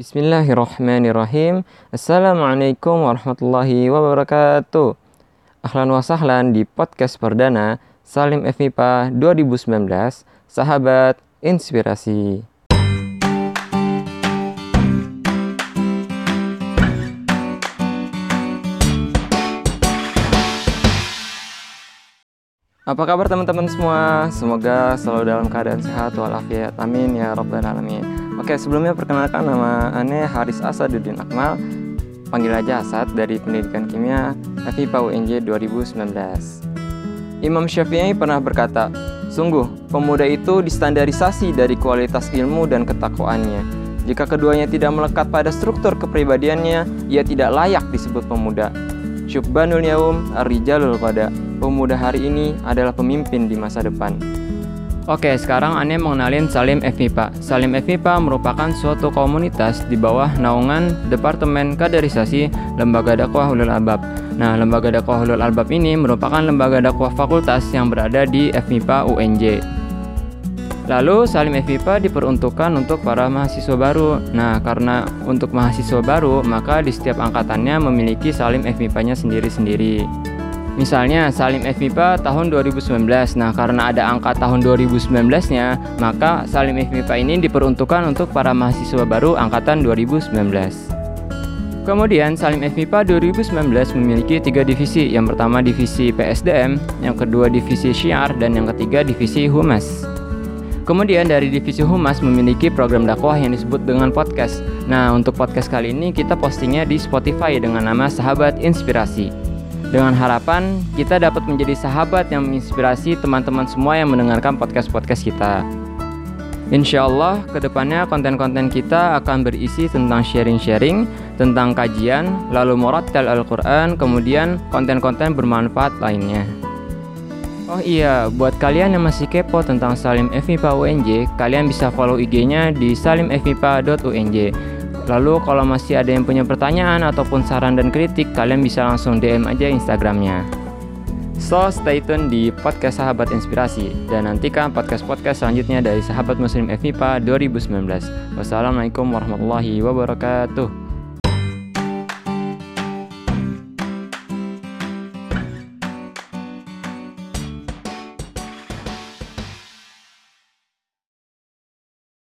Bismillahirrahmanirrahim. Assalamualaikum warahmatullahi wabarakatuh. Ahlan wa sahlan di podcast perdana Salim FIPA 2019, Sahabat Inspirasi. Apa kabar teman-teman semua? Semoga selalu dalam keadaan sehat walafiat. Amin ya rabbal alamin. Oke, sebelumnya perkenalkan nama Ane Haris Asaduddin Akmal. Panggil aja Asad dari Pendidikan Kimia FIPA UNJ 2019. Imam Syafi'i pernah berkata, Sungguh, pemuda itu distandarisasi dari kualitas ilmu dan ketakwaannya. Jika keduanya tidak melekat pada struktur kepribadiannya, ia tidak layak disebut pemuda. Syubbanul yaum ar-rijalul pada pemuda hari ini adalah pemimpin di masa depan. Oke, sekarang Ane mengenalin Salim FMIPA. Salim FMIPA merupakan suatu komunitas di bawah naungan Departemen Kaderisasi Lembaga Dakwah Ulul Albab. Nah, Lembaga Dakwah Ulul Albab ini merupakan lembaga dakwah fakultas yang berada di FMIPA UNJ. Lalu Salim FMIPA diperuntukkan untuk para mahasiswa baru. Nah, karena untuk mahasiswa baru, maka di setiap angkatannya memiliki Salim FMIPA-nya sendiri-sendiri. Misalnya Salim FMIPA tahun 2019. Nah, karena ada angka tahun 2019-nya, maka Salim FMIPA ini diperuntukkan untuk para mahasiswa baru angkatan 2019. Kemudian Salim FMIPA 2019 memiliki tiga divisi. Yang pertama divisi PSDM, yang kedua divisi Syiar, dan yang ketiga divisi Humas. Kemudian dari divisi Humas memiliki program dakwah yang disebut dengan podcast. Nah, untuk podcast kali ini kita postingnya di Spotify dengan nama Sahabat Inspirasi. Dengan harapan kita dapat menjadi sahabat yang menginspirasi teman-teman semua yang mendengarkan podcast-podcast kita. Insya Allah, ke depannya konten-konten kita akan berisi tentang sharing-sharing, tentang kajian, lalu murattal Al-Quran, kemudian konten-konten bermanfaat lainnya. Oh iya, buat kalian yang masih kepo tentang Salim FMIPA UNJ, kalian bisa follow IG-nya di salimfmipa.unj. Lalu kalau masih ada yang punya pertanyaan ataupun saran dan kritik, kalian bisa langsung DM aja Instagramnya. So, stay tune di podcast Sahabat Inspirasi dan nantikan podcast-podcast selanjutnya dari Sahabat Muslim FIPA 2019. Wassalamualaikum warahmatullahi wabarakatuh.